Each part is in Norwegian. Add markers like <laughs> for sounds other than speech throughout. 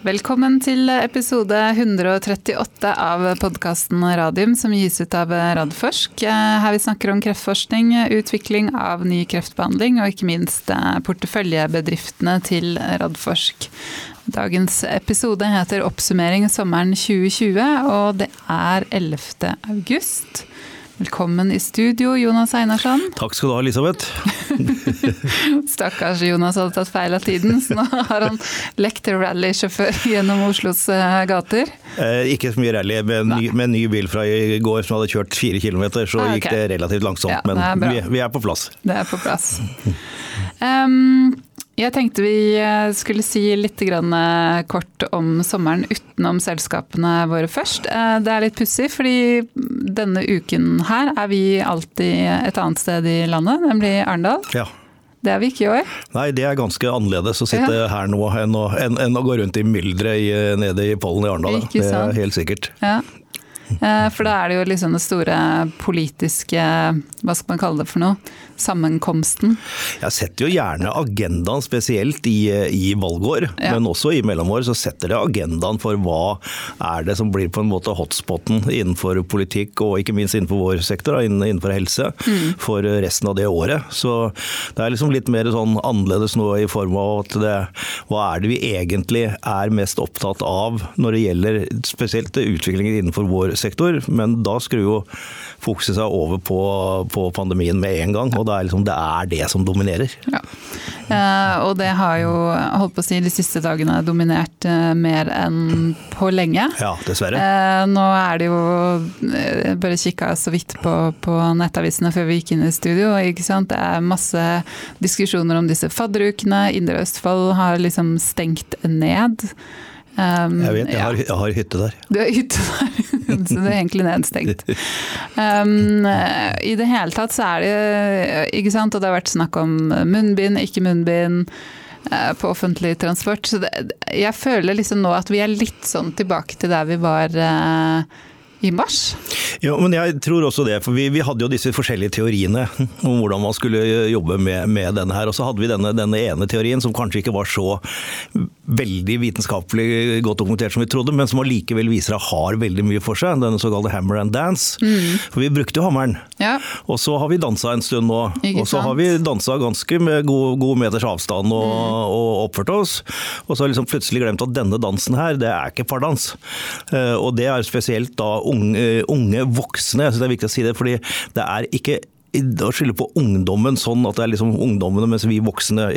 Velkommen til episode 138 av podkasten Radium, som gis ut av Radforsk. Her vi snakker om kreftforskning, utvikling av ny kreftbehandling, og ikke minst porteføljebedriftene til Radforsk. Dagens episode heter 'Oppsummering sommeren 2020', og det er 11. august. Velkommen i studio, Jonas Einarsson. Takk skal du ha, Elisabeth. <laughs> Stakkars Jonas hadde tatt feil av tiden, så nå har han lekt rallysjåfør gjennom Oslos eh, gater. Eh, ikke så mye rally. men ny, med en, ny, bil fra i går som hadde kjørt fire kilometer, så ah, okay. gikk det relativt langsomt. Ja, men vi, vi, er på plass. Det er på plass. Um, jeg tenkte vi eh, skulle si litt eh, kort om sommeren utenom selskapene våre først. Eh, det er litt pussig, fordi denne uken her er vi alltid et annet sted i landet, nemlig Arendal. Ja. Det er vi ikke i år. Nei, det er ganske annerledes å sitte ja. her nå enn å, enn, enn å, gå rundt i mylderet nede i pollen i Arendal. Det er helt sikkert. Ja. For da er det jo liksom den store politiske, hva skal man kalle det for noe, sammenkomsten? Jeg setter jo gjerne agendaen spesielt i, i valgår, ja. men også i mellomår så setter det agendaen for hva er det som blir på en måte hotspoten innenfor politikk og ikke minst innenfor vår sektor, innenfor helse, mm. for resten av det året. Så det er liksom litt mer sånn annerledes nå i form av at det, hva er det vi egentlig er mest opptatt av når det gjelder spesielt utviklingen innenfor vår sektor, men da skrur jo fokuset seg over på, på pandemien med en gang. og det er, liksom, det er det som dominerer. Ja. Eh, og det har jo holdt på å si de siste dagene dominert eh, mer enn på lenge. Ja, dessverre. Eh, nå er det jo eh, Bare kikka så vidt på, på, nettavisene før vi gikk inn i studio. ikke sant? Det er masse diskusjoner om disse fadderukene. Indre Østfold har liksom stengt ned. Um, jeg vet, jeg har, jeg har, hytte der. Du har hytte der, <laughs> så det er egentlig nedstengt. Um, I det hele tatt så er det ikke sant, og det har vært snakk om munnbind, ikke munnbind uh, på offentlig transport. Så det, jeg føler liksom nå at vi er litt sånn tilbake til der vi var uh, i mars? Ja, men jeg tror også det. For vi, vi, hadde jo disse forskjellige teoriene om hvordan man skulle jobbe med, med denne her. Og så hadde vi denne, denne, ene teorien som kanskje ikke var så veldig vitenskapelig godt dokumentert som vi trodde, men som allikevel viser at har veldig mye for seg. Denne såkalte hammer and dance. Mm. For vi brukte jo hammeren. Ja. Og så har vi dansa en stund nå. Ikke og så sant? har vi dansa ganske med god, god meters avstand og, mm. og, oppført oss. Og så har vi liksom plutselig glemt at denne dansen her, det er ikke pardans. Uh, og det er spesielt da unge, unge voksne. Jeg synes det er viktig å si det, fordi det er ikke å skylde på ungdommen sånn at det er liksom ungdommene mens vi voksne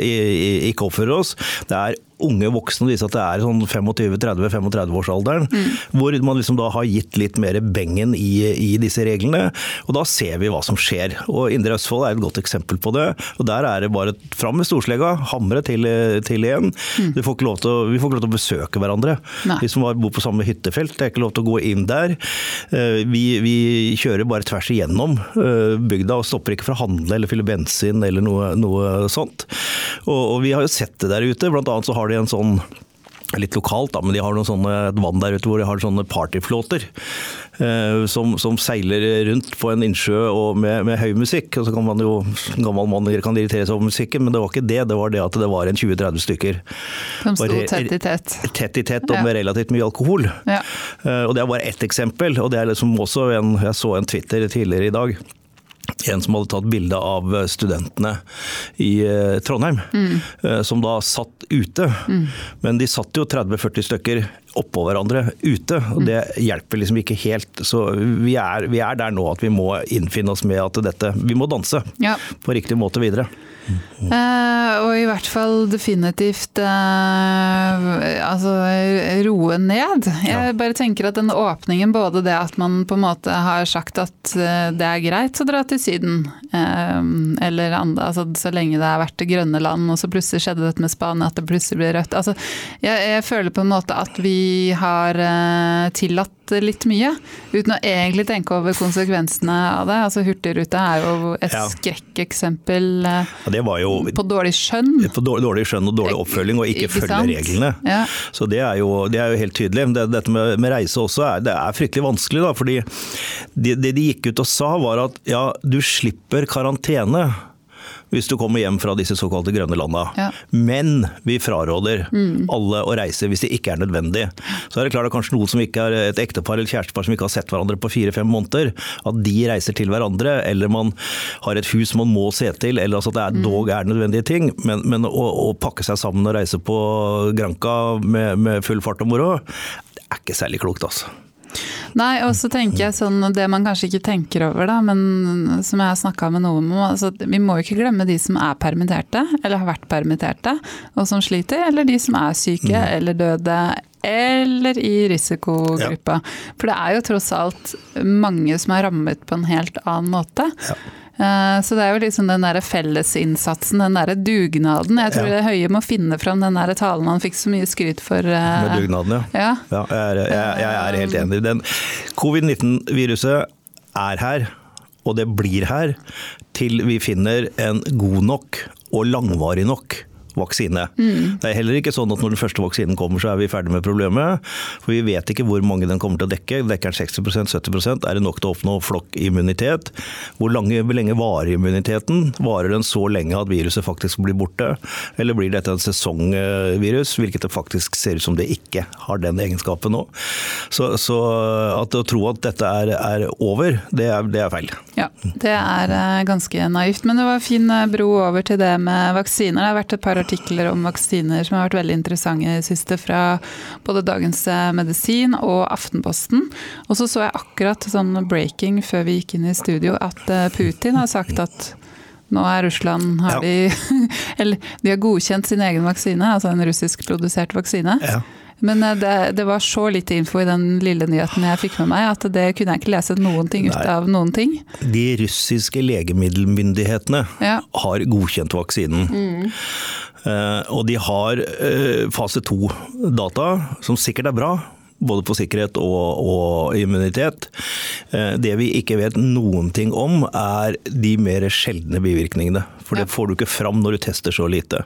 ikke oppfører oss. Det er unge voksne viser at det er sånn 25-30-35-årsalderen, mm. hvor man liksom da har gitt litt mer bengen i, i, disse reglene. Og da ser vi hva som skjer. Og Indre Østfold er et godt eksempel på det. Og Der er det bare fram med storslegga, hamre til, til igjen. Mm. Vi får ikke lov til å, besøke hverandre. Nei. Vi som bor på samme hyttefelt, det er ikke lov til å gå inn der. Eh, vi, vi kjører bare tvers igjennom eh, bygda og stopper ikke for å handle eller fylle bensin eller noe, noe sånt. Og, og vi har jo sett det der ute. Blant annet så har de en sånn litt lokalt, da, men de har sånne, et vann der ute hvor de har sånne partyflåter. Eh, som, som, seiler rundt på en innsjø og med, med, høy musikk. og så kan man jo, Gammel mann kan irritere seg over musikken, men det var ikke det. Det var det at det var en 20-30 stykker. Som sto tett i tett. Tett i tett og med relativt mye alkohol. Ja. Eh, og Det er bare ett eksempel. og det er liksom også en, Jeg så en Twitter tidligere i dag en som hadde tatt bilde av studentene i eh, Trondheim, mm. Eh, som da satt ute. Mm. Men de satt jo 30-40 stykker oppå hverandre ute, og det hjelper liksom ikke helt. Så vi er, vi er, der nå at vi må innfinne oss med at dette Vi må danse ja. på riktig måte videre. Uh, og i hvert fall definitivt eh, altså roe ned. Jeg ja. bare tenker at den åpningen, både det at man på en måte har sagt at uh, det er greit å dra til Syden, eller andre, altså, så lenge det har vært det grønne land, og så plutselig skjedde dette med Spania, at det plutselig ble rødt. Altså, jeg, jeg føler på en måte at vi har tillatt litt mye, uten å egentlig tenke over konsekvensene av det. Altså Hurtigruta er jo et ja. skrekkeksempel. Ja, jo på dårlig skjønn. På dårlig skjønn og dårlig oppfølging, og ikke, ikke følge sant? reglene. Ja. Så det er, jo, det er, jo, helt tydelig. Det, dette med, med, reise også er, det er fryktelig vanskelig. Da, fordi det, det de gikk ut og sa var at ja, du slipper karantene hvis du kommer hjem fra disse såkalte grønne landa. Ja. Men vi fraråder alle å reise hvis det ikke er nødvendig. Så er det klart at kanskje noen som ikke er et ektepar eller kjærestepar som ikke har sett hverandre på fire-fem måneder, at de reiser til hverandre, eller man har et hus man må se til, eller altså at det er, dog er nødvendige ting. Men, men å, å, pakke seg sammen og reise på Granca med, med full fart og moro, det er ikke særlig klokt, altså. Nei, og så tenker jeg sånn, det man kanskje ikke tenker over, da, men som jeg har snakka med noen om, altså, vi må jo ikke glemme de som er permitterte, eller har vært permitterte, og som sliter, eller de som er syke Mm. eller døde. Eller i risikogruppa. For det er jo tross alt mange som er rammet på en helt annen måte. Ja. Eh, Så det er jo liksom den der fellesinnsatsen, den der dugnaden. Jeg tror Ja. det Høie må finne fram den der talen han fikk så mye skryt for. eh, Med dugnaden, ja. Ja. Ja, jeg, er, jeg, jeg er helt enig. Den Covid-19-viruset er her, og det blir her, til vi finner en god nok og langvarig nok vaksine. Det er heller ikke sånn at når den første vaksinen kommer, så er vi ferdig med problemet. For vi vet ikke hvor mange den kommer til å dekke. Dekker den 60% 70% Er det nok til å oppnå flokkimmunitet? Hvor, lange, lenge varer immuniteten? Varer den så lenge at viruset faktisk blir borte? Eller blir dette en sesongvirus, hvilket det faktisk ser ut som det ikke har den egenskapen nå? Så, så at å tro at dette er, er over, det er, det er feil. Ja, det er eh, ganske naivt. Men det var fin eh, bro over til det med vaksiner. Det har vært et par artikler om vaksiner som har vært veldig interessante i det siste, fra både Dagens eh, Medisin og Aftenposten. Og så så jeg akkurat sånn breaking før vi gikk inn i studio, at eh, Putin har sagt at nå er Russland har Ja. de, <laughs> eller, de har godkjent sin egen vaksine, altså en russiskprodusert vaksine. Ja. Men eh, det, det var så lite info i den lille nyheten jeg fikk med meg, at det kunne jeg ikke lese noen ting ut av noen ting. De russiske legemiddelmyndighetene Ja. har godkjent vaksinen. Eh, og de har eh, fase to-data, som sikkert er bra. Både på sikkerhet og, og immunitet. Eh, Det vi ikke vet noen ting om, er de mer sjeldne bivirkningene. For det får du ikke fram når du tester så lite.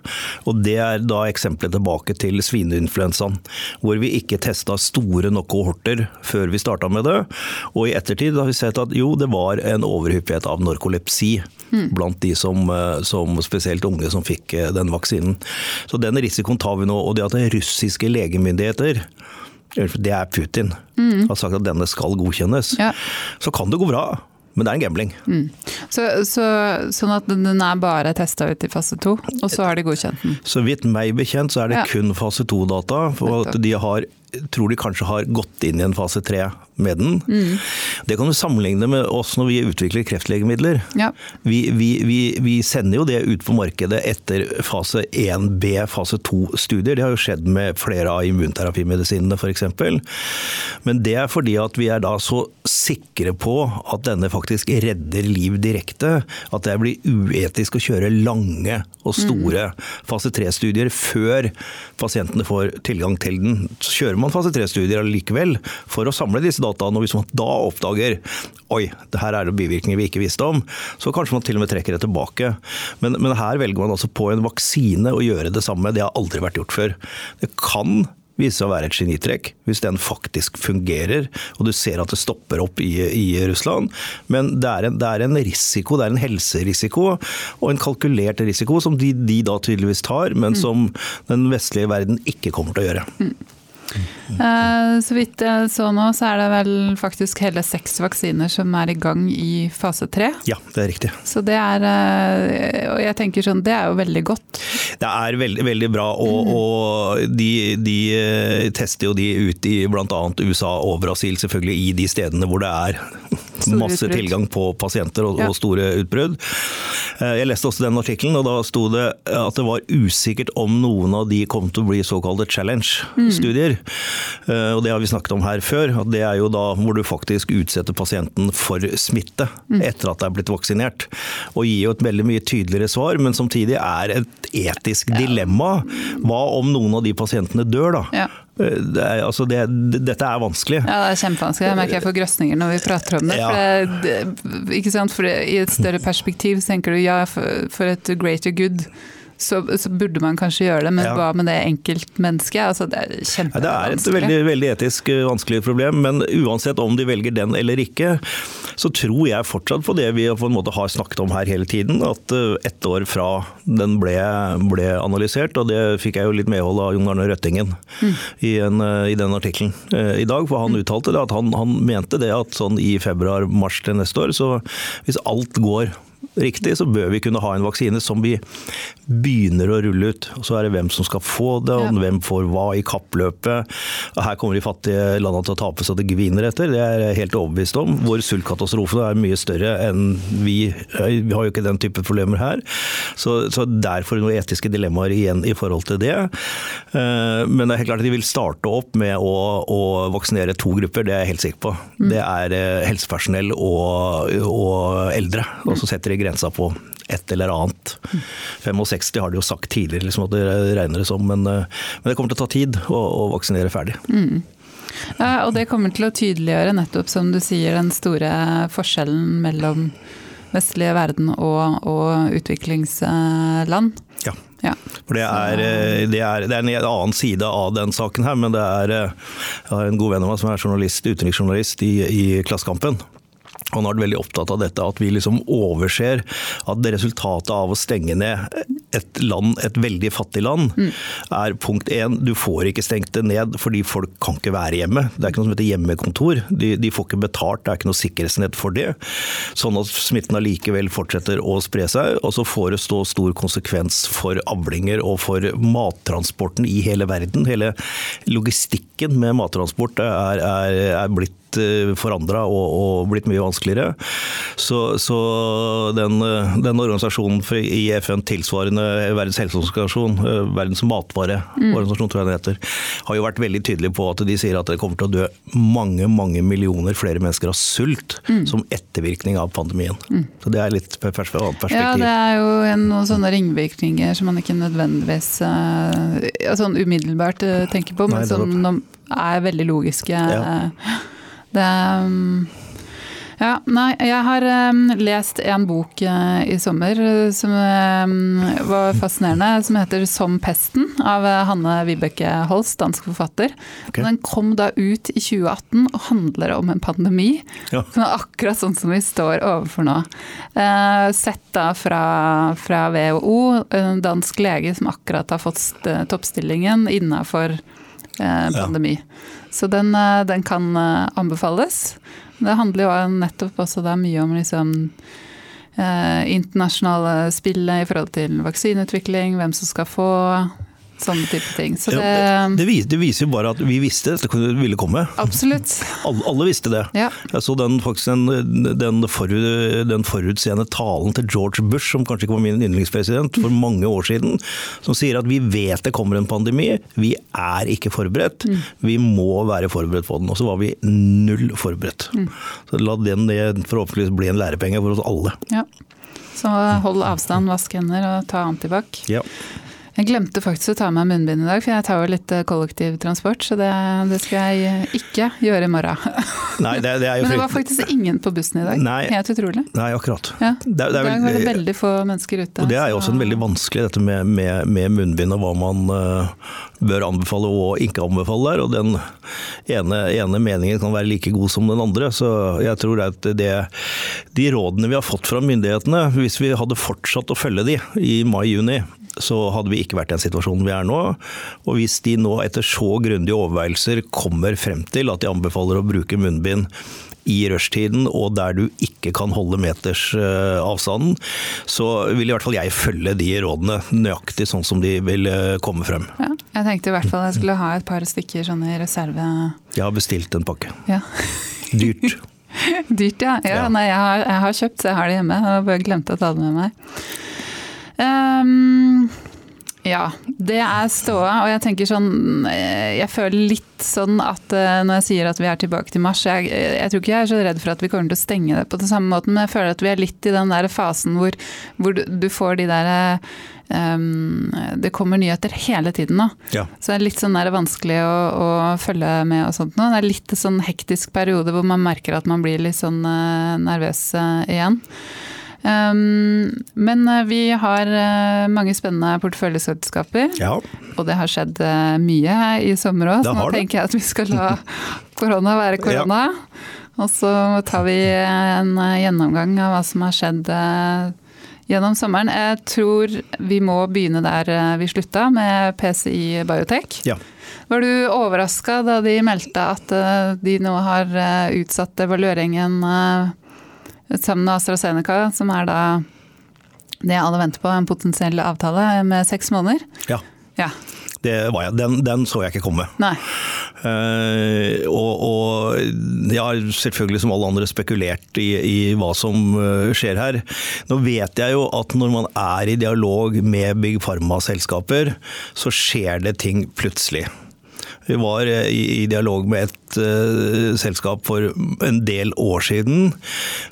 Og Det er da eksempelet tilbake til svineinfluensaen. Hvor vi ikke testa store nok kohorter før vi starta med det. Og i ettertid har vi sett at jo, det var en overhyppighet av narkolepsi blant de som, eh, som spesielt unge som fikk eh, den vaksinen. Så den risikoen tar vi nå. Og det at russiske legemyndigheter det er Putin. Har sagt at denne skal godkjennes. Ja. Så kan det gå bra, men det er en gambling. Så, så, sånn at den er bare testa ut i fase to, og så har de godkjent den. Så vidt meg bekjent så er det Ja. kun fase to-data. For at de har, tror de kanskje har gått inn i en fase tre med den. Det kan du sammenligne med oss når vi utvikler kreftlegemidler. Ja. Vi, vi, vi, vi sender jo det ut på markedet etter fase 1B, fase 2-studier. Det har jo skjedd med flere av immunterapimedisinene f.eks. Men det er fordi at vi er da så sikre på at denne faktisk redder liv direkte, at det blir uetisk å kjøre lange og store fase 3-studier før pasientene får tilgang til den. Så kjører man fase tre-studier allikevel for å samle disse dataene, og hvis man da oppdager oi, det her er det bivirkninger vi ikke visste om, så kanskje man til og med trekker det tilbake. Men, men her velger man altså på en vaksine å gjøre det samme. Det har aldri vært gjort før. Det kan vise seg å være et genitrekk, hvis den faktisk fungerer, og du ser at det stopper opp i, i Russland. Men det er, en, det er en risiko, det er en helserisiko, og en kalkulert risiko som de, de da tydeligvis tar, men som den vestlige verden ikke kommer til å gjøre. Eh, Så vidt jeg så nå, så er det vel faktisk hele seks vaksiner som er i gang i fase tre. Ja, det er riktig. Så det er eh, Og jeg tenker sånn, det er jo veldig godt. Det er veldig, veldig bra, og, og de, de eh, tester jo de ut i bl.a. USA og Brasil, selvfølgelig i de stedene hvor det er masse tilgang på pasienter og, Ja. og store utbrudd. Eh, Jeg leste også den artikkelen, og da sto det at det var usikkert om noen av de kom til å bli såkalte challenge-studier. Mm. Og det har vi snakket om her før. at Det er jo da hvor du faktisk utsetter pasienten for smitte etter at det er blitt vaksinert. Og gir jo et veldig mye tydeligere svar, men samtidig er et etisk dilemma. Hva om noen av de pasientene dør, da? Ja. Eh, Det er, altså det, dette er vanskelig. Ja, det er kjempevanskelig. Jeg merker jeg får grøsninger når vi prater om det. Ja. For det, det? For I et større perspektiv tenker du ja, for, for et greater good så, så, burde man kanskje gjøre det, men ja. hva med det enkeltmennesket? Altså, det er kjempevanskelig. Det er et veldig, veldig etisk eh, vanskelig problem, men uansett om de velger den eller ikke, så tror jeg fortsatt på det vi på en måte har snakket om her hele tiden. At eh, ett år fra den ble, ble analysert, og det fikk jeg jo litt medhold av Jon Arne Røttingen mm. i, en, i, den artikkelen i dag. For han mm. uttalte det, at han, han mente det at sånn i februar-mars til neste år, så hvis alt går riktig, så bør vi kunne ha en vaksine som vi begynner å rulle ut. Og Så er det hvem som skal få det, og ja. hvem får hva i kappløpet. Her kommer de fattige landene til å tape så det gviner etter, det er jeg helt overbevist om. Vår sultkatastrofe er mye større enn vi. Vi har jo ikke den type problemer her. Så, så derfor noen etiske dilemmaer igjen i forhold til det. Eh, men det er helt klart at de vil starte opp med å, å vaksinere to grupper, det er jeg helt sikker på. Mm. Det er eh, helsepersonell og, og eldre. Og så setter de grensa på et eller annet. 65 har de jo sagt tidligere liksom, at det regner det som, men, eh, men, det kommer til å ta tid å, å vaksinere ferdig. Mm. Ja, og det kommer til å tydeliggjøre nettopp, som du sier, den store forskjellen mellom vestlige verden og, og utviklingsland. Ja. ja. For det er, eh, det, er, det er, en annen side av den saken her, men det er eh, Jeg har en god venn av meg som er journalist, utenriksjournalist i, i Klassekampen. Han har vært veldig opptatt av dette, at vi liksom overser at resultatet av å stenge ned et land, et veldig fattig land, mm. er punkt én, du får ikke stengt det ned fordi folk kan ikke være hjemme. Det er ikke noe som heter hjemmekontor. De, de får ikke betalt, det er ikke noe sikkerhetsnett for det. Sånn at smitten allikevel fortsetter å spre seg, og så får det stå stor konsekvens for avlinger og for mattransporten i hele verden. Hele logistikken med mattransport er, er, er blitt Eh, forandra og, og, blitt mye vanskeligere. Så, så den, eh, den, organisasjonen i FN tilsvarende Verdens helseorganisasjon, eh, Verdens matvareorganisasjon, mm. tror jeg det heter, har jo vært veldig tydelig på at de sier at det kommer til å dø mange mange millioner flere mennesker av sult mm. som ettervirkning av pandemien. Mm. Så Det er litt perspektiv. Ja, det er jo noen sånne ringvirkninger som man ikke nødvendigvis sånn umiddelbart tenker på, men som er veldig logiske. Ja. Det um, ja, nei, jeg har um, lest en bok uh, i sommer uh, som um, var fascinerende, som heter 'Som pesten' av uh, Hanne Vibeke Holst, dansk forfatter. Okay. Den kom da ut i 2018 og handler om en pandemi. Ja. Som er akkurat sånn som vi står overfor nå. sett da fra, fra WHO, en dansk lege som akkurat har fått toppstillingen innafor pandemi. Ja. Så den, eh, den, kan eh, anbefales. Det handler jo nettopp også da mye om liksom eh, internasjonale spill i forhold til vaksineutvikling, hvem som skal få, sånne type ting. Så det, ja, det, det, viser, jo bare at vi visste dette ville komme. Absolutt. Alle, alle visste det. Ja. Jeg så den, faktisk den, den, forut, den, forutseende talen til George Bush, som kanskje ikke var min yndlingspresident, for mange år siden, som sier at vi vet det kommer en pandemi, vi er ikke forberedt. Mm. Vi må være forberedt på den. Og så var vi null forberedt. Mm. Så la den forhåpentligvis bli en lærepenge for oss alle. Ja. Så hold avstand, vask hender og ta antibac. Ja. Jeg glemte faktisk å ta med munnbind i dag, for jeg tar jo litt eh, kollektivtransport. Så det, det skal jeg ikke gjøre i morgen. <laughs> Nei, det, det Men det var faktisk ingen på bussen i dag. Nei, Helt utrolig. Nei, akkurat. Ja, det, er, vel, var det veldig få mennesker ute. Og Det er jo også en veldig vanskelig dette med, med, med munnbind og hva man uh, bør anbefale og ikke anbefale der. Og den ene, ene, meningen kan være like god som den andre. Så jeg tror at det, de rådene vi har fått fra myndighetene, hvis vi hadde fortsatt å følge de i mai-juni, så hadde vi ikke vært i den situasjonen vi er nå. Og hvis de nå etter så grundige overveielser kommer frem til at de anbefaler å bruke munnbind i rushtiden og der du ikke kan holde meters uh, avstanden, så vil i hvert fall jeg følge de rådene nøyaktig sånn som de vil uh, komme frem. Ja, jeg tenkte i hvert fall jeg skulle ha et par stykker sånn i reserve. Jeg har bestilt en pakke. Ja. Dyrt. <laughs> Dyrt, ja. ja, ja. Nei, jeg har, jeg har, kjøpt, så jeg har det hjemme. Jeg bare glemte å ta det med meg. Um, ja, det er ståa. Og jeg tenker sånn eh, Jeg føler litt sånn at eh, når jeg sier at vi er tilbake til mars Jeg, jeg tror ikke jeg er så redd for at vi kommer til å stenge det på den samme måten, men jeg føler at vi er litt i den der fasen hvor, hvor du, får de der um, Det kommer nyheter hele tiden nå. Ja. Så det er litt sånn der vanskelig å, å, følge med og sånt nå. Det er litt sånn hektisk periode hvor man merker at man blir litt sånn uh, nervøs igjen. Um, men vi har mange spennende porteføljeselskaper. Ja. Og det har skjedd mye i sommer òg, så nå tenker jeg at vi skal la <laughs> korona være korona. Ja. Og så tar vi en gjennomgang av hva som har skjedd gjennom sommeren. Jeg tror vi må begynne der vi slutta, med PCI Biotech. Ja. Var du overraska da de meldte at eh, de nå har eh, utsatt evalueringen eh, sammen med AstraZeneca, som er da det alle venter på, en potensiell avtale med seks måneder? Ja. ja. Jeg, den, den, så jeg ikke komme. Nei. Uh, og, og jeg har selvfølgelig som alle andre spekulert i, i, hva som skjer her. Nå vet jeg jo at når man er i dialog med Big Pharma-selskaper, så skjer det ting plutselig. Vi var eh, i, dialog med et uh, selskap for en del år siden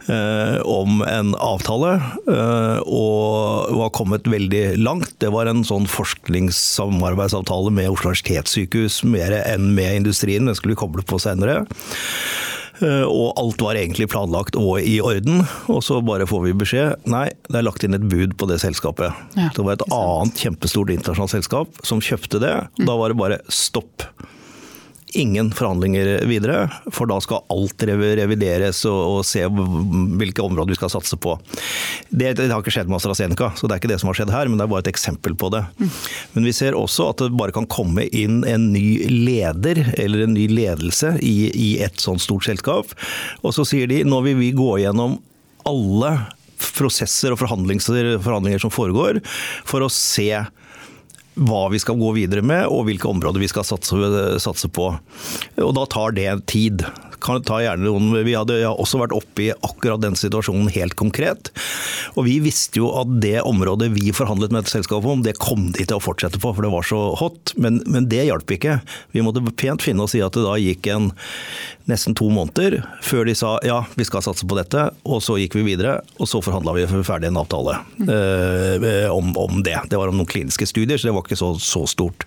uh, om en avtale, uh, og var kommet veldig langt. Det var en sånn forskningssamarbeidsavtale med Oslo universitetssykehus mer enn med industrien. Den skulle vi koble på senere. Og alt var egentlig planlagt og i orden, og så bare får vi beskjed nei, det er lagt inn et bud på det selskapet. Ja, det var et annet kjempestort internasjonalt selskap som kjøpte det. Da var det bare stopp ingen forhandlinger videre, for da skal alt revideres og, og se hvilke områder vi skal satse på. Det, det, har ikke skjedd med AstraZeneca, så det er ikke det som har skjedd her, men det er bare et eksempel på det. Men vi ser også at det bare kan komme inn en ny leder, eller en ny ledelse, i, i et sånt stort selskap. Og så sier de nå vil vi gå gjennom alle prosesser og forhandlinger, som foregår, for å se hva vi skal gå videre med og hvilke områder vi skal satse, satse på. Og da tar det tid. Kan ta gjerne noen, vi hadde også vært oppe i akkurat den situasjonen helt konkret. Og vi visste jo at det området vi forhandlet med et selskap om, det kom de til å fortsette på, for det var så hot. Men, men det hjalp ikke. Vi måtte pent finne oss i at det da gikk en nesten to måneder før de sa ja, vi skal satse på dette. Og så gikk vi videre, og så forhandla vi ferdig en avtale eh, om, om, det. Det var om noen kliniske studier, så det var ikke så, så stort.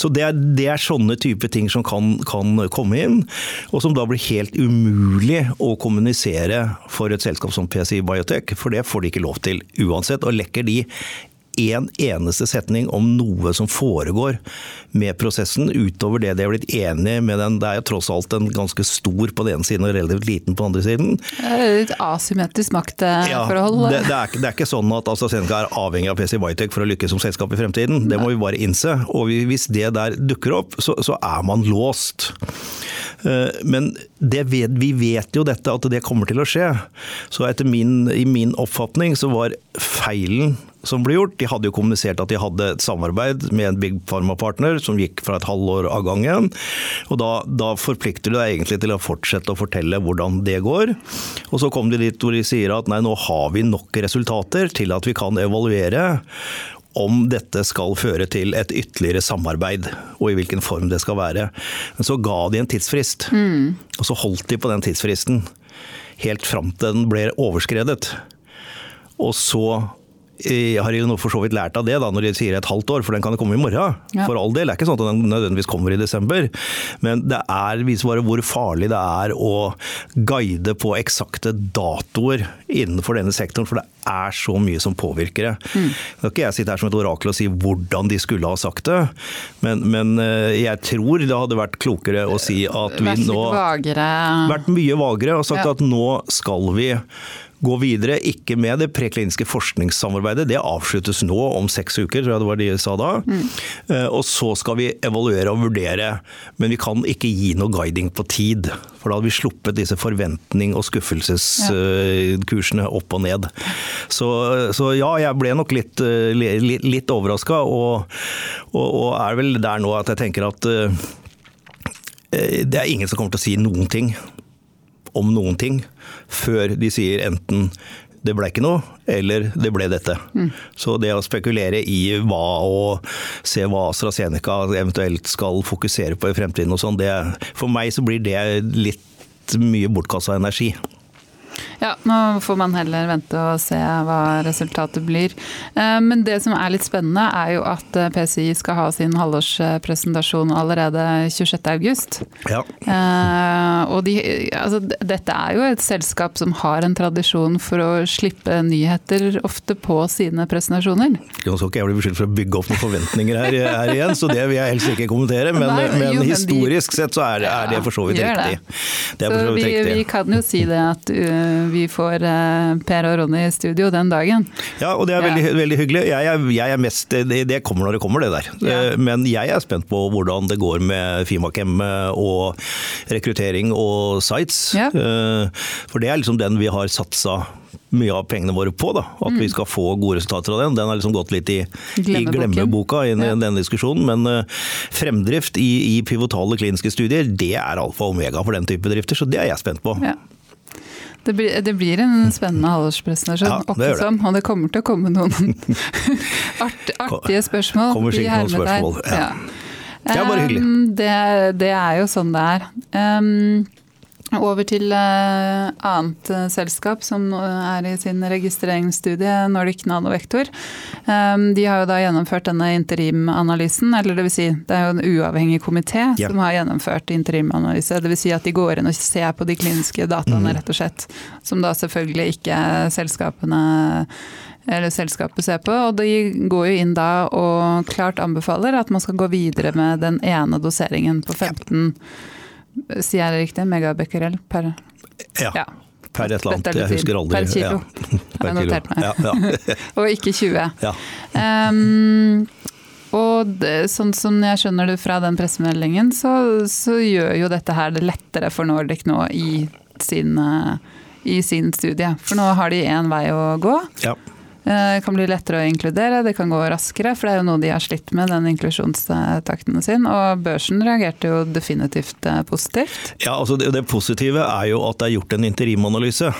Så det er, det er, sånne type ting som kan, kan, komme inn, og som da blir helt umulig å kommunisere for et selskap som PCI Biotech, for det får de ikke lov til uansett. Og lekker de én en eneste setning om noe som foregår med prosessen, utover det de har blitt enige med den. Det er jo tross alt en ganske stor på den ene siden og relativt liten på den andre siden. Et asymmetrisk maktforhold. Ja, det, det, er, det, er, ikke sånn at AstraZeneca er avhengig av PC Biotech for å lykkes som selskap i fremtiden. Det må vi bare innse. Og hvis det der dukker opp, så, så er man låst. Eh, men vet, vi vet jo dette, at det kommer til å skje. Så etter min, i min oppfatning så var feilen som ble gjort. De hadde jo kommunisert at de hadde et samarbeid med en big pharma-partner som gikk fra et halvår av gangen. Og da, da forplikter du deg egentlig til å fortsette å fortelle hvordan det går. Og så kom de dit hvor de sier at nei, nå har vi nok resultater til at vi kan evaluere om dette skal føre til et ytterligere samarbeid, og i hvilken form det skal være. Men så ga de en tidsfrist, mm. og så holdt de på den tidsfristen helt fram til den ble overskredet. Og så jeg har jo for så vidt lært av det da, når de sier et halvt år, for den kan komme i morgen. Ja. For all del. Det er ikke sånn at den nødvendigvis kommer i desember. Men det er, viser bare hvor farlig det er å guide på eksakte datoer innenfor denne sektoren. For det er så mye som påvirker det. Mm. Da kan ikke jeg sitte her som et orakel og si hvordan de skulle ha sagt det, men, men eh, jeg tror det hadde vært klokere å si at vi nå Vært mye vagere og sagt ja. at nå skal vi gå videre, ikke med det prekliniske forskningssamarbeidet. Det avsluttes nå om seks uker, tror jeg det var de sa da. Mm. Og så skal vi evaluere og vurdere, men vi kan ikke gi noe guiding på tid. For da hadde vi sluppet disse forventning- og skuffelseskursene opp og ned. Så, så ja, jeg ble nok litt, eh, litt, litt overraska, og, og, og, er vel der nå at jeg tenker at uh, det er ingen som kommer til å si noen ting om noen ting før de sier enten det ble ikke noe, eller det ble dette. Mm. Så det å spekulere i hva og se hva AstraZeneca eventuelt skal fokusere på i fremtiden og sånn, for meg så blir det litt mye bortkasta energi. Ja, nå får man heller vente og se hva resultatet blir. Eh, men det som er litt spennende, er jo at eh, PCI skal ha sin halvårspresentasjon allerede 26.8. Ja. Og de, altså, dette er jo et selskap som har en tradisjon for å slippe nyheter ofte på sine presentasjoner. Nå skal ikke jeg bli beskyldt for å bygge opp noen forventninger her, her, igjen, så det vil jeg helst ikke kommentere. Men, Nei, men jo, historisk de, sett så er, er, det for så vidt riktig. Det. så vi, riktig. vi, kan jo si det at uh, vi får uh, Per og Ronny i studio den dagen. Ja, og det er veldig, ja. veldig hyggelig. Jeg er, jeg er mest, det, kommer når det kommer, det der. Ja. Uh, men jeg er spent på hvordan det går med Fimakem og rekruttering og sites. Ja. For det er liksom den vi har satsa mye av pengene våre på. Da. At mm. vi skal få gode resultater av den. Den har liksom gått litt i, i glemmeboka i ja. denne diskusjonen. Men uh, fremdrift i, i, pivotale kliniske studier, det er alfa og omega for den type bedrifter. Så det er jeg spent på. Ja. Det blir, det blir, en spennende halvårspresentasjon, ja, det det. og det kommer til å komme noen <laughs> art, artige spørsmål. Kommer sikkert noen spørsmål, ja. ja. Det er bare hyggelig. Um, det, det, er jo sånn det er. Um, over til uh, annet uh, selskap som er i sin registreringsstudie, Nordic Nanovektor. De har jo da gjennomført denne interimanalysen, eller det vil si det er jo en uavhengig komité yeah. som har gjennomført interimanalyse. Vil si at de går inn og ser på de kliniske dataene, mm. rett og slett. Som da selvfølgelig ikke selskapene eller selskapet ser på. Og de går jo inn da og klart anbefaler at man skal gå videre med den ene doseringen på 15 ja Sier jeg det riktig? Megabecquerel per Ja. ja. Per et eller annet, jeg husker aldri. Per kilo, ja. <laughs> Per jeg notert meg. Ja, <laughs> og ikke 20. Ja. Um, og det, sånn som jeg skjønner det fra den pressemeldingen, så, så, gjør jo dette her det lettere for Nordic nå i sin, i sin studie. For nå har de én vei å gå. Ja. Det kan bli lettere å inkludere, det kan gå raskere, for det er jo noe de har slitt med, den inklusjonstakten sin. Og børsen reagerte jo definitivt eh, positivt. Ja, altså det, det, positive er jo at det er gjort en interimanalyse.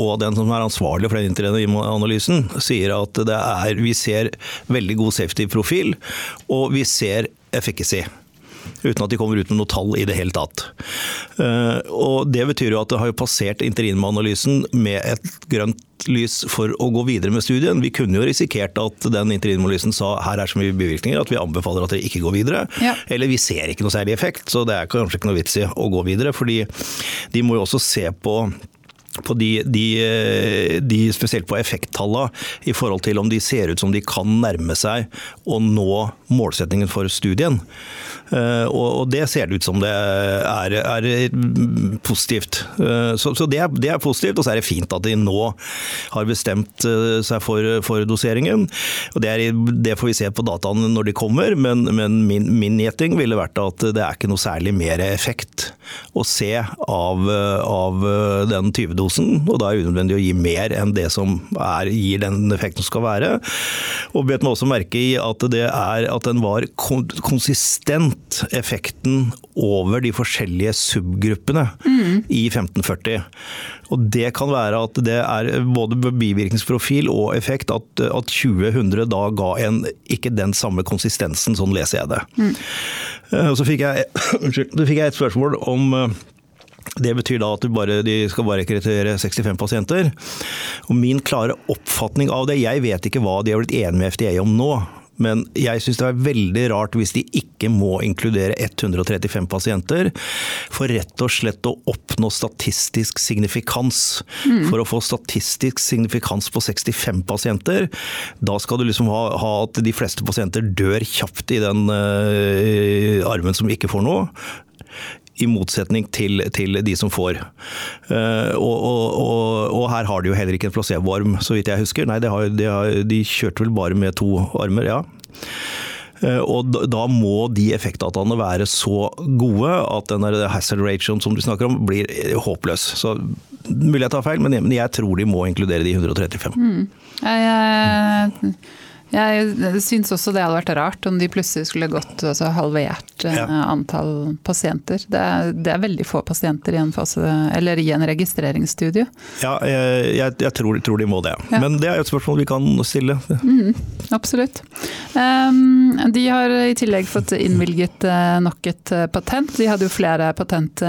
Og den som er ansvarlig for den interimanalysen sier at det er, vi ser veldig god safety-profil, og vi ser efficacy uten at de kommer ut med noe tall i det hele tatt. Eh, og Det betyr jo at det har passert interimanalysen med et grønt lys for å gå videre med studien. Vi kunne jo risikert at den interimanalysen sa her er så mye bivirkninger at vi anbefaler at dere ikke går videre. Ja. Eller vi ser ikke noe særlig effekt, så det er kanskje ikke noe vits i å gå videre. fordi de må jo også se på på de, de, de, spesielt på effekttallene i forhold til om de ser ut som de kan nærme seg å nå målsettingen for studien. Eh, og det ser det ut som det er, er positivt. Eh, så, så det, er, det, er, positivt, og så er det fint at de nå har bestemt eh, seg for, for doseringen. Og det, er, det, får vi se på dataene når de kommer, men, men min, min ville vært at det er ikke noe særlig mer effekt å se av, av den 20-dosen. Og da er det unødvendig å gi mer enn det som er, gir den effekten som skal være. Og bet meg også merke i at, det er, at den var konsistent effekten over de forskjellige subgruppene mm. i 1540. Og Det kan være at det er både bivirkningsprofil og effekt at, at 2000 da ga en ikke den samme konsistensen, sånn leser jeg det. Mm. Eh, så fikk jeg, <coughs> så fikk jeg et spørsmål om eh, det betyr da at bare, de skal bare rekruttere 65 pasienter. Og Min klare oppfatning av det, jeg vet ikke hva de har blitt enige med FDA om nå. Men jeg syns det er veldig rart hvis de ikke må inkludere 135 pasienter, for rett og slett å oppnå statistisk signifikans. Mm. For å få statistisk signifikans på 65 pasienter, da skal du liksom ha, ha at de fleste pasienter dør kjapt i den uh, armen som ikke får noe i motsetning til, til, de som får. Uh, og, og, og, her har de jo heller ikke en placeboarm, så vidt jeg husker. Nei, de, har, de, har, de kjørte vel bare med to armer, ja. Uh, og da må de effektdataene være så gode at den hazard ratioen som du snakker om, blir håpløs. Så mulig jeg tar feil, men jeg tror de må inkludere de 135. Mm. Jeg, jeg Jeg syns også det hadde vært rart om de plutselig skulle gått altså, halvert eh, ja. antall pasienter. Det er, det er, veldig få pasienter i en, fase, eller i en registreringsstudie. Ja, jeg, jeg, jeg tror, tror, de må det. Ja. Men det er et spørsmål vi kan stille. Mm, absolutt. Um, de har i tillegg fått innvilget uh, nok et uh, patent. De hadde jo flere patent,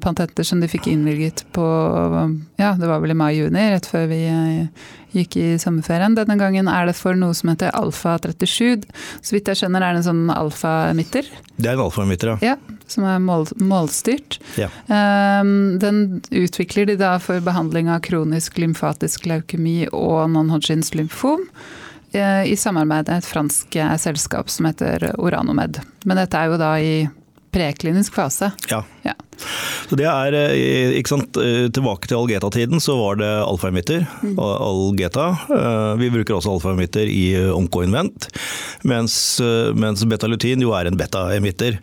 patenter som de fikk innvilget på ja, det var vel i mai-juni, rett før vi gikk i sommerferien. Denne gangen er det for noe som heter Alfa 37. Så vidt jeg skjønner er det en sånn alfa-emitter. Det er en alfa-emitter, ja. ja. Som er mål, målstyrt. Ja. Um, den utvikler de da for behandling av kronisk lymfatisk leukemi og non-Hodgins lymfom eh, i samarbeid med et fransk eh, selskap som heter Oranomed. Men dette er jo da i preklinisk fase. Ja. Ja. Så det er, eh, ikke sant, eh, Tilbake til Algeta-tiden så var det alfa-emitter. Mm. Algeta. Eh, vi bruker også alfa-emitter i Oncoinvent, mens, mens betalutin jo er en beta-emitter.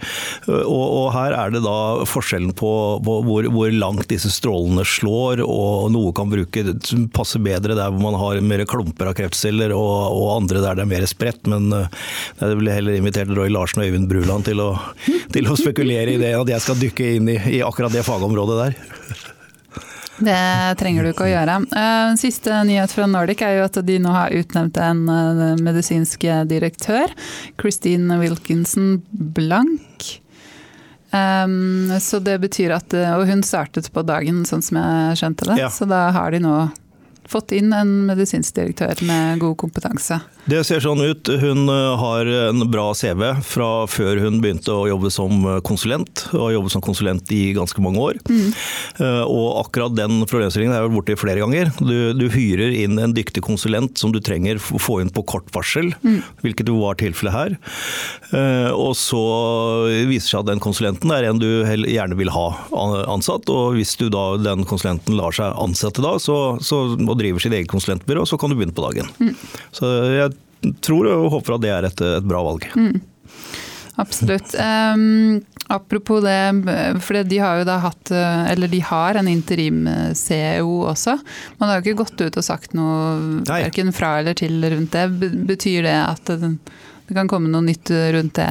Og, og, her er det da forskjellen på, på hvor, hvor, langt disse strålene slår, og noe kan bruke passe bedre der hvor man har mer klumper av kreftceller, og, og andre der det er mer spredt. Men jeg ville heller invitert Roy Larsen og Øyvind Bruland til å, til å spekulere i det, at jeg skal dykke inn i i akkurat det fagområdet der. Det trenger du ikke å gjøre. Eh, siste nyhet fra Nordic er jo at de nå har utnevnt en eh, medisinsk direktør. Christine Wilkinson Blank. Um, så det betyr at Og hun startet på dagen, sånn som jeg skjønte det. Ja. Så da har de nå fått inn en medisinsk direktør med god kompetanse. Det ser sånn ut. Hun eh, har en bra CV fra før hun begynte å jobbe som eh, konsulent, og har jobbet som konsulent i ganske mange år. Mm. Eh, og akkurat den problemstillingen er jeg borti flere ganger. Du, du, hyrer inn en dyktig konsulent som du trenger å få inn på kort varsel, mm. hvilket jo var tilfellet her. Og så viser seg at den konsulenten er en du gjerne vil ha ansatt, og hvis du da den konsulenten lar seg ansette da, så, så, og driver sitt eget konsulentbyrå, så kan du begynne på dagen. Mm. Så jeg tror og håper at det er et, et bra valg. Mm. Absolutt. Um, apropos det, for de har jo da hatt Eller de har en interim-CEO også. Man har jo ikke gått ut og sagt noe verken fra eller til rundt det. Betyr det at det, det kan komme noe nytt rundt det?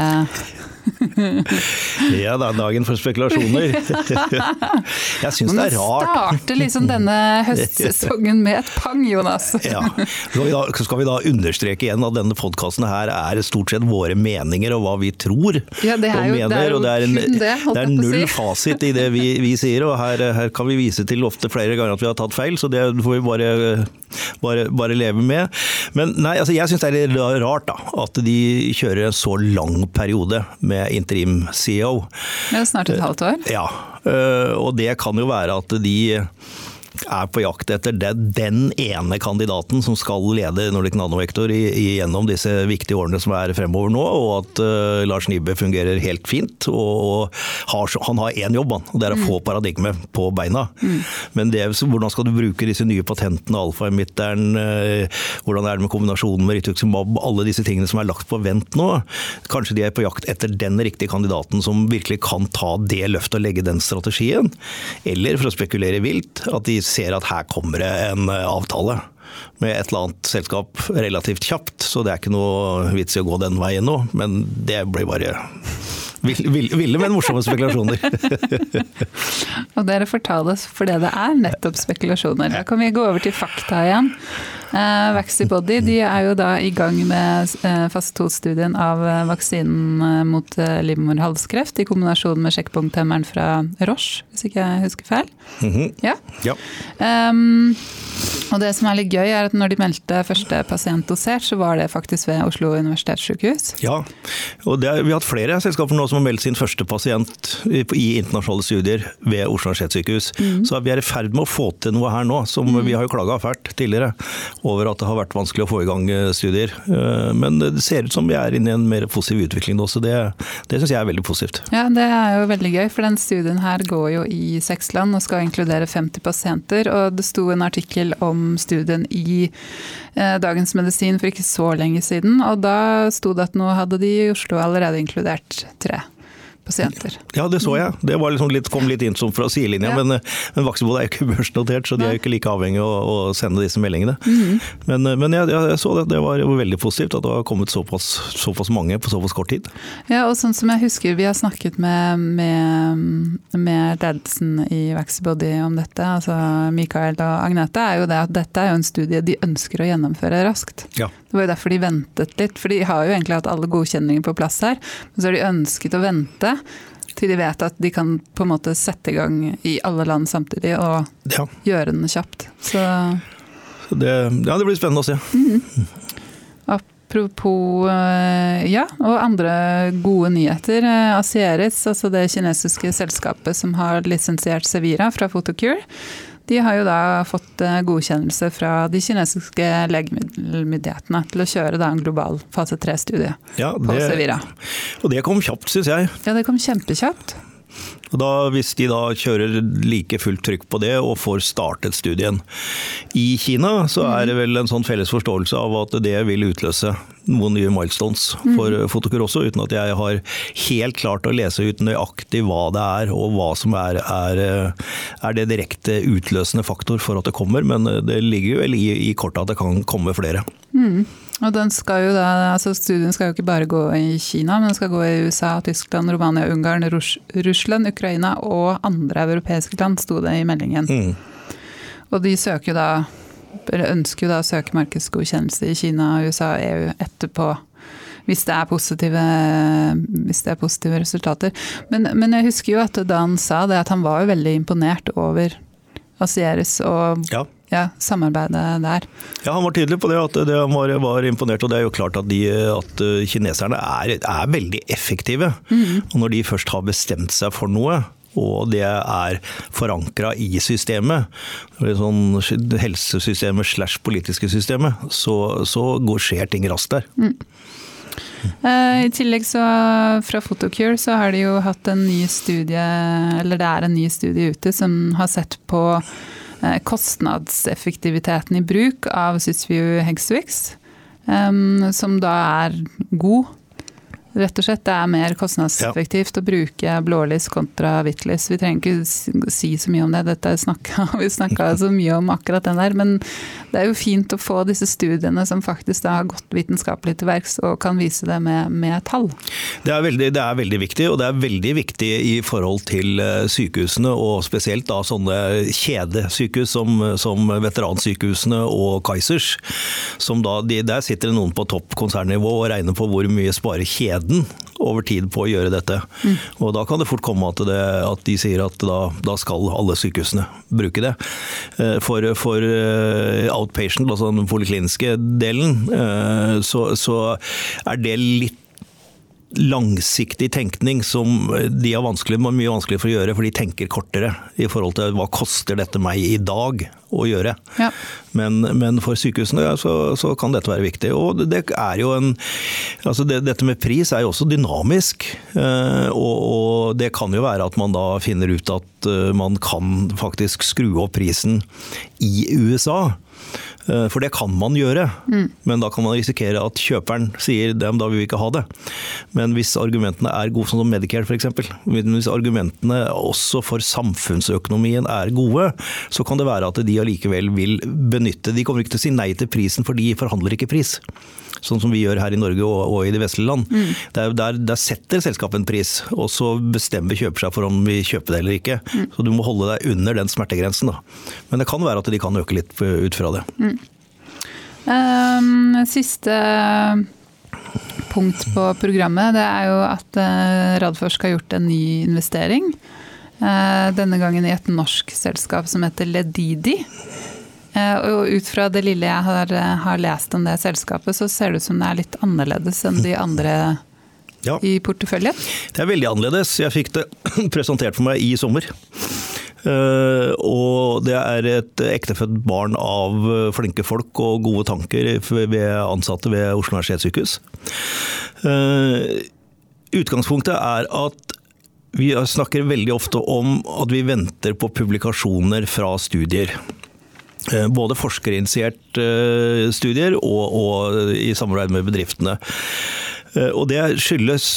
<laughs> ja, er dagen for spekulasjoner. <laughs> Jeg syns det er rart. Man starter liksom denne høstsesongen med et pang, Jonas. <laughs> ja. Skal skal vi da understreke igjen at denne podkasten her er stort sett våre meninger og hva vi tror ja, det er jo, og mener. Det er, og det er, en, det, det er null si. fasit i det vi, vi sier, og her, her, kan vi vise til ofte flere ganger at vi har tatt feil, så det får vi bare, bare, bare leve med. Men nei, altså jeg syns det er rart da, at de kjører en så lang periode med interim-CEO. Det er snart et halvt år? Ja, eh, og det kan jo være at de er på jakt etter det, den ene kandidaten som skal lede Nordic Nanovektor gjennom disse viktige årene som er fremover nå, og at uh, Lars Nibbe fungerer helt fint. Og, og har, han har én jobb, han, og det er å få mm. paradigmet på beina. Mm. Men det, hvordan skal du bruke disse nye patentene, alfa-emitteren, uh, hvordan er det med kombinasjonen med rituximab, alle disse tingene som er lagt på vent nå? Kanskje de er på jakt etter den riktige kandidaten som virkelig kan ta det løftet og legge den strategien? Eller, for å spekulere vilt, at de ser at her kommer det en eh, avtale med et eller annet selskap relativt kjapt, så det er ikke noe vits i å gå den veien nå. Men det blir bare ville, men morsomme spekulasjoner. <laughs> og dere får ta det for det det er, nettopp spekulasjoner. Da kan vi gå over til fakta igjen. Eh, Vaxibody de er jo da i gang med eh, fase to-studien av eh, vaksinen eh, mot eh, livmorhalskreft i kombinasjon med sjekkpunkthemmeren fra Roche, hvis ikke jeg husker feil. Mm -hmm. Ja. ja. Um, og det som er litt gøy, er at når de meldte første pasient dosert, så var det faktisk ved Oslo universitetssykehus. Ja, og er, vi har hatt flere selskaper nå som har meldt sin første pasient i, internasjonale studier ved Oslo universitetssykehus. Mm. Så vi er i ferd med å få til noe her nå, som mm. vi har jo klaga fælt tidligere over at det har vært vanskelig å få i gang eh, studier. Eh, men det ser ut som vi er inne i en mer positiv utvikling nå, så det, det syns jeg er veldig positivt. Ja, det er jo veldig gøy, for den studien her går jo i seks land og skal inkludere 50 pasienter. Og det sto en artikkel om studien i eh, Dagens Medisin for ikke så lenge siden, og da sto det at nå hadde de i Oslo allerede inkludert tre pasienter. Ja, det så jeg. Det liksom litt, kom litt inn som fra sidelinja. Ja. Men, men Vaksebod er jo ikke børsnotert, så de er jo ikke like avhengig av å, å sende disse meldingene. Mm. Men, men jeg, jeg, så det. Det var veldig positivt at det har kommet såpass, såpass, mange på såpass kort tid. Ja, og sånn som jeg husker vi har snakket med, med, med ledelsen i Vaxibody om dette, altså Mikael og Agnete, er jo det at dette er jo en studie de ønsker å gjennomføre raskt. Ja. Det var jo derfor de ventet litt, for de har jo egentlig hatt alle godkjenninger på plass her. Men så har de ønsket å vente til de vet at de kan på en måte sette i gang i alle land samtidig og ja. gjøre den kjapt. Så, så det, ja, det blir spennende å se. Mm. Apropos eh, ja, og andre gode nyheter. Eh, Asieris, altså det kinesiske selskapet som har lisensiert Sevira fra Photocure, de har jo da fått eh, godkjennelse fra de kinesiske legemiddelmyndighetene til å kjøre da en global fase 3-studie ja, på Sevira. Og det kom kjapt, syns jeg. Ja, det kom kjempekjapt. Og da, hvis de da kjører like fullt trykk på det og får startet studien i Kina, så er det vel en sånn felles forståelse av at det vil utløse noen nye milestones for mm. Fotokur også, uten at jeg har helt klart å lese ut nøyaktig hva det er og hva som er, er, er det direkte utløsende faktor for at det kommer. Men det ligger vel i, i kortet at det kan komme flere. Mm. Og den skal jo da, altså Studien skal jo ikke bare gå i Kina, men den skal gå i USA, Tyskland, Romania, Ungarn, Rus Russland, Ukraina og andre europeiske land, sto det i meldingen. Mm. Og de søker jo da, ønsker jo da å søke markedsgodkjennelse i Kina, USA og EU etterpå. Hvis det, er positive, hvis det er positive resultater. Men, men jeg husker jo at da han sa det, at han var jo veldig imponert over Asieris og ja ja, samarbeidet der. Ja, Han var tydelig på det, at det var, var imponert. Og det er jo klart at, de, at eh, kineserne er, er veldig effektive. Mm. Og når de først har bestemt seg for noe, og det er forankra i systemet, sånn helsesystemet slash politiske systemet, så, så går, skjer ting raskt der. Mm. Uh, I tillegg så fra Photocure så har de jo hatt en ny studie, eller det er en ny studie ute som har sett på Eh, kostnadseffektiviteten i bruk av Sysview Hexwix, som da er god Rett og slett, Det er mer kostnadseffektivt ja. å bruke blålys kontra hvitlys. Vi trenger ikke si så mye om det, dette snakket, <laughs> vi snakka så mye om akkurat den der. Men det er jo fint å få disse studiene som faktisk har gått vitenskapelig til verks og kan vise det med, med tall. Det er, veldig, det er, veldig, viktig, og det er veldig viktig i forhold til eh, sykehusene, og spesielt da sånne kjedesykehus som, som veteransykehusene og Kaizers. Som da, de, der sitter det noen på topp konsernnivå og regner på hvor mye sparer kjeden gleden over tid på å gjøre dette. Mm. Og Da kan det fort komme at, det, at de sier at da, da, skal alle sykehusene bruke det. Eh, for, for eh, outpatient, altså den polikliniske delen, eh, så, så er det litt langsiktig tenkning som de har vanskelig, mye vanskeligere for å gjøre, for de tenker kortere i forhold til hva koster dette meg i dag å gjøre. Ja. Men, men, for sykehusene ja, så, så, kan dette være viktig. Og det er jo en altså det, Dette med pris er jo også dynamisk. Eh, og, og, det kan jo være at man da finner ut at eh, man kan faktisk skru opp prisen i USA. Eh, for det kan man gjøre, mm. men da kan man risikere at kjøperen sier dem, da vil vi ikke ha det. Men hvis argumentene er gode, sånn som Medicare f.eks., hvis argumentene også for samfunnsøkonomien er gode, så kan det være at de allikevel vil benytte De kommer ikke til å si nei til prisen, for de forhandler ikke pris sånn som vi gjør her i Norge og, og i de vestlige land. Mm. Der, der, der, setter selskapet en pris, og så bestemmer kjøper seg for om vi kjøper det eller ikke. Mm. Så du må holde deg under den smertegrensen. Da. Men det kan være at de kan øke litt ut fra det. Mm. Um, siste punkt på programmet det er jo at uh, Radforsk har gjort en ny investering. Uh, denne gangen i et norsk selskap som heter Ledidi. Eh, og ut fra det lille jeg har, eh, har, lest om det selskapet, så ser det ut som det er litt annerledes enn de andre ja. i porteføljen? Det er veldig annerledes. Jeg fikk det <clears throat> presentert for meg i sommer. Uh, og det er et ektefødt barn av flinke folk og gode tanker ved ansatte ved Oslo universitetssykehus. Utgangspunktet er at vi snakker veldig ofte om at vi venter på publikasjoner fra studier. Både forskerinitierte studier og, og i samarbeid med bedriftene. Og Det skyldes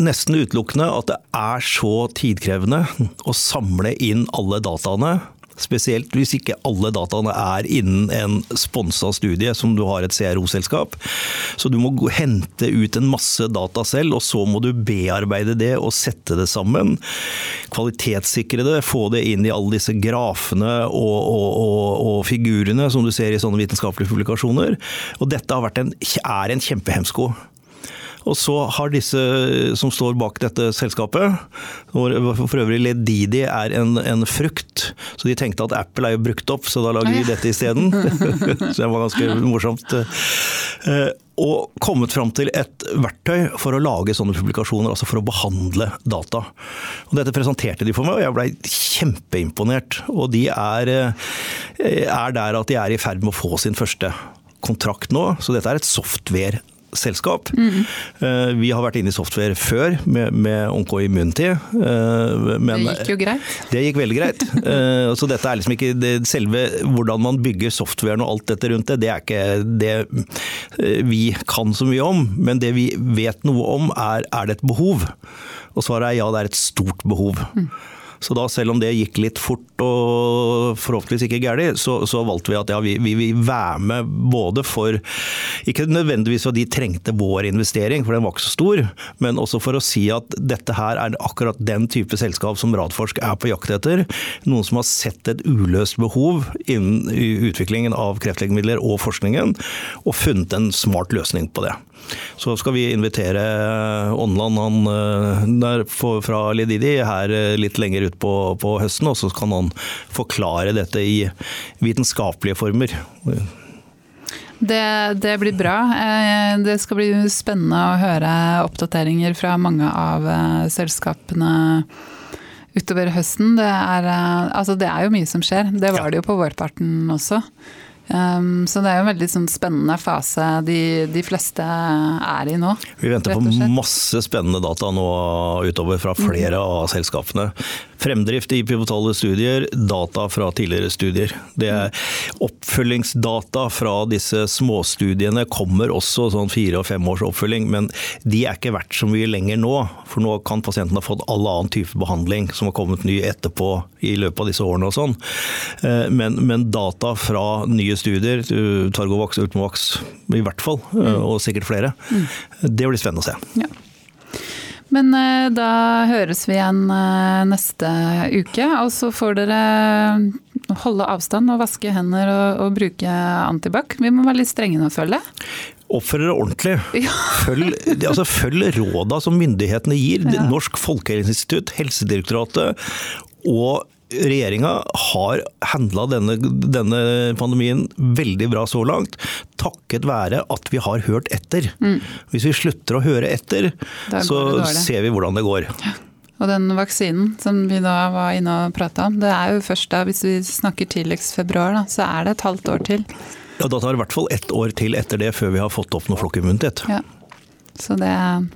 nesten utelukkende at det er så tidkrevende å samle inn alle dataene Spesielt hvis ikke alle dataene er innen en sponsa studie, som du har et CRO-selskap. Så du må hente ut en masse data selv, og så må du bearbeide det og sette det sammen. Kvalitetssikre det, få det inn i alle disse grafene og, og, og, og figurene som du ser i sånne vitenskapelige publikasjoner. Og dette en, er en kjempehemsko. Og så har disse som står bak dette selskapet, hvor for øvrig Ledidi er en, en, frukt, så de tenkte at Apple er jo brukt opp, så da lager vi dette isteden. <laughs> <laughs> så det var ganske morsomt. Eh, og kommet fram til et verktøy for å lage sånne publikasjoner, altså for å behandle data. Og dette presenterte de for meg, og jeg blei kjempeimponert. Og de er, eh, er der at de er i ferd med å få sin første kontrakt nå. Så dette er et software selskap. Mm. Vi har vært inne i software før med, med Onco Immunity. Eh, men det gikk jo greit? Det gikk veldig greit. <laughs> Eh, så dette er liksom ikke det, selve hvordan man bygger softwaren og alt dette rundt det, det er ikke det vi kan så mye om. Men det vi vet noe om er er det et behov. Og svaret er ja, det er et stort behov. Mm. Så da, selv om det gikk litt fort og forhåpentligvis ikke galt, så, så, valgte vi at ja, vi, vi vil være med både for Ikke nødvendigvis for de trengte vår investering, for den var ikke så stor, men også for å si at dette her er akkurat den type selskap som Radforsk er på jakt etter. Noen som har sett et uløst behov innen utviklingen av kreftlegemidler og forskningen, og funnet en smart løsning på det. Så skal vi invitere Ånland han eh, der fra Lididi her eh, litt lenger ut på, på høsten, og så kan han forklare dette i vitenskapelige former. Det, det, blir bra. Eh, det skal bli spennende å høre oppdateringer fra mange av selskapene utover høsten. Det er, altså det er jo mye som skjer. Det var det jo på vårparten også. Um, så det er jo en veldig sånn, spennende fase de, de, fleste er i nå. Vi venter på masse spennende data nå utover fra flere mm. av selskapene. Fremdrift i pivotale studier, data fra tidligere studier. Det er Oppfølgingsdata fra disse småstudiene kommer også, sånn fire og fem års oppfølging, men de er ikke verdt så mye lenger nå. For nå kan pasienten ha fått all annen type behandling som har kommet ny etterpå i løpet av disse årene og sånn. Eh, men, men data fra nye studier, Targovax, Ultimovax i hvert fall, eh, mm. og sikkert flere, mm. det blir spennende å se. Ja. Men eh, da høres vi igjen eh, neste uke, og så får dere holde avstand og vaske hender og, og bruke antibac. Vi må være litt strenge nå, føler jeg. Oppfør dere ordentlig. <laughs> Ja. Følg, altså, følg råda som myndighetene gir. Ja. Norsk folkehelseinstitutt, Helsedirektoratet og regjeringa har handla denne, denne, pandemien veldig bra så langt, takket være at vi har hørt etter. Mm. Hvis vi slutter å høre etter, så ser vi hvordan det går. Ja. Og den vaksinen som vi da var inne og prata om, det er jo først da, hvis vi snakker tidligst februar, da, så er det et halvt år til. Ja, Da tar det i hvert fall ett år til etter det, før vi har fått opp noe flokkimmunitet. Ja. Så det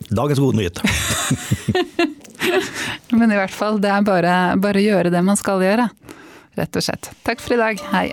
Dagens gode nyhet. <laughs> <laughs> Men i hvert fall, det er bare, bare å gjøre det man skal gjøre. Rett og slett. Takk for i dag. Hei.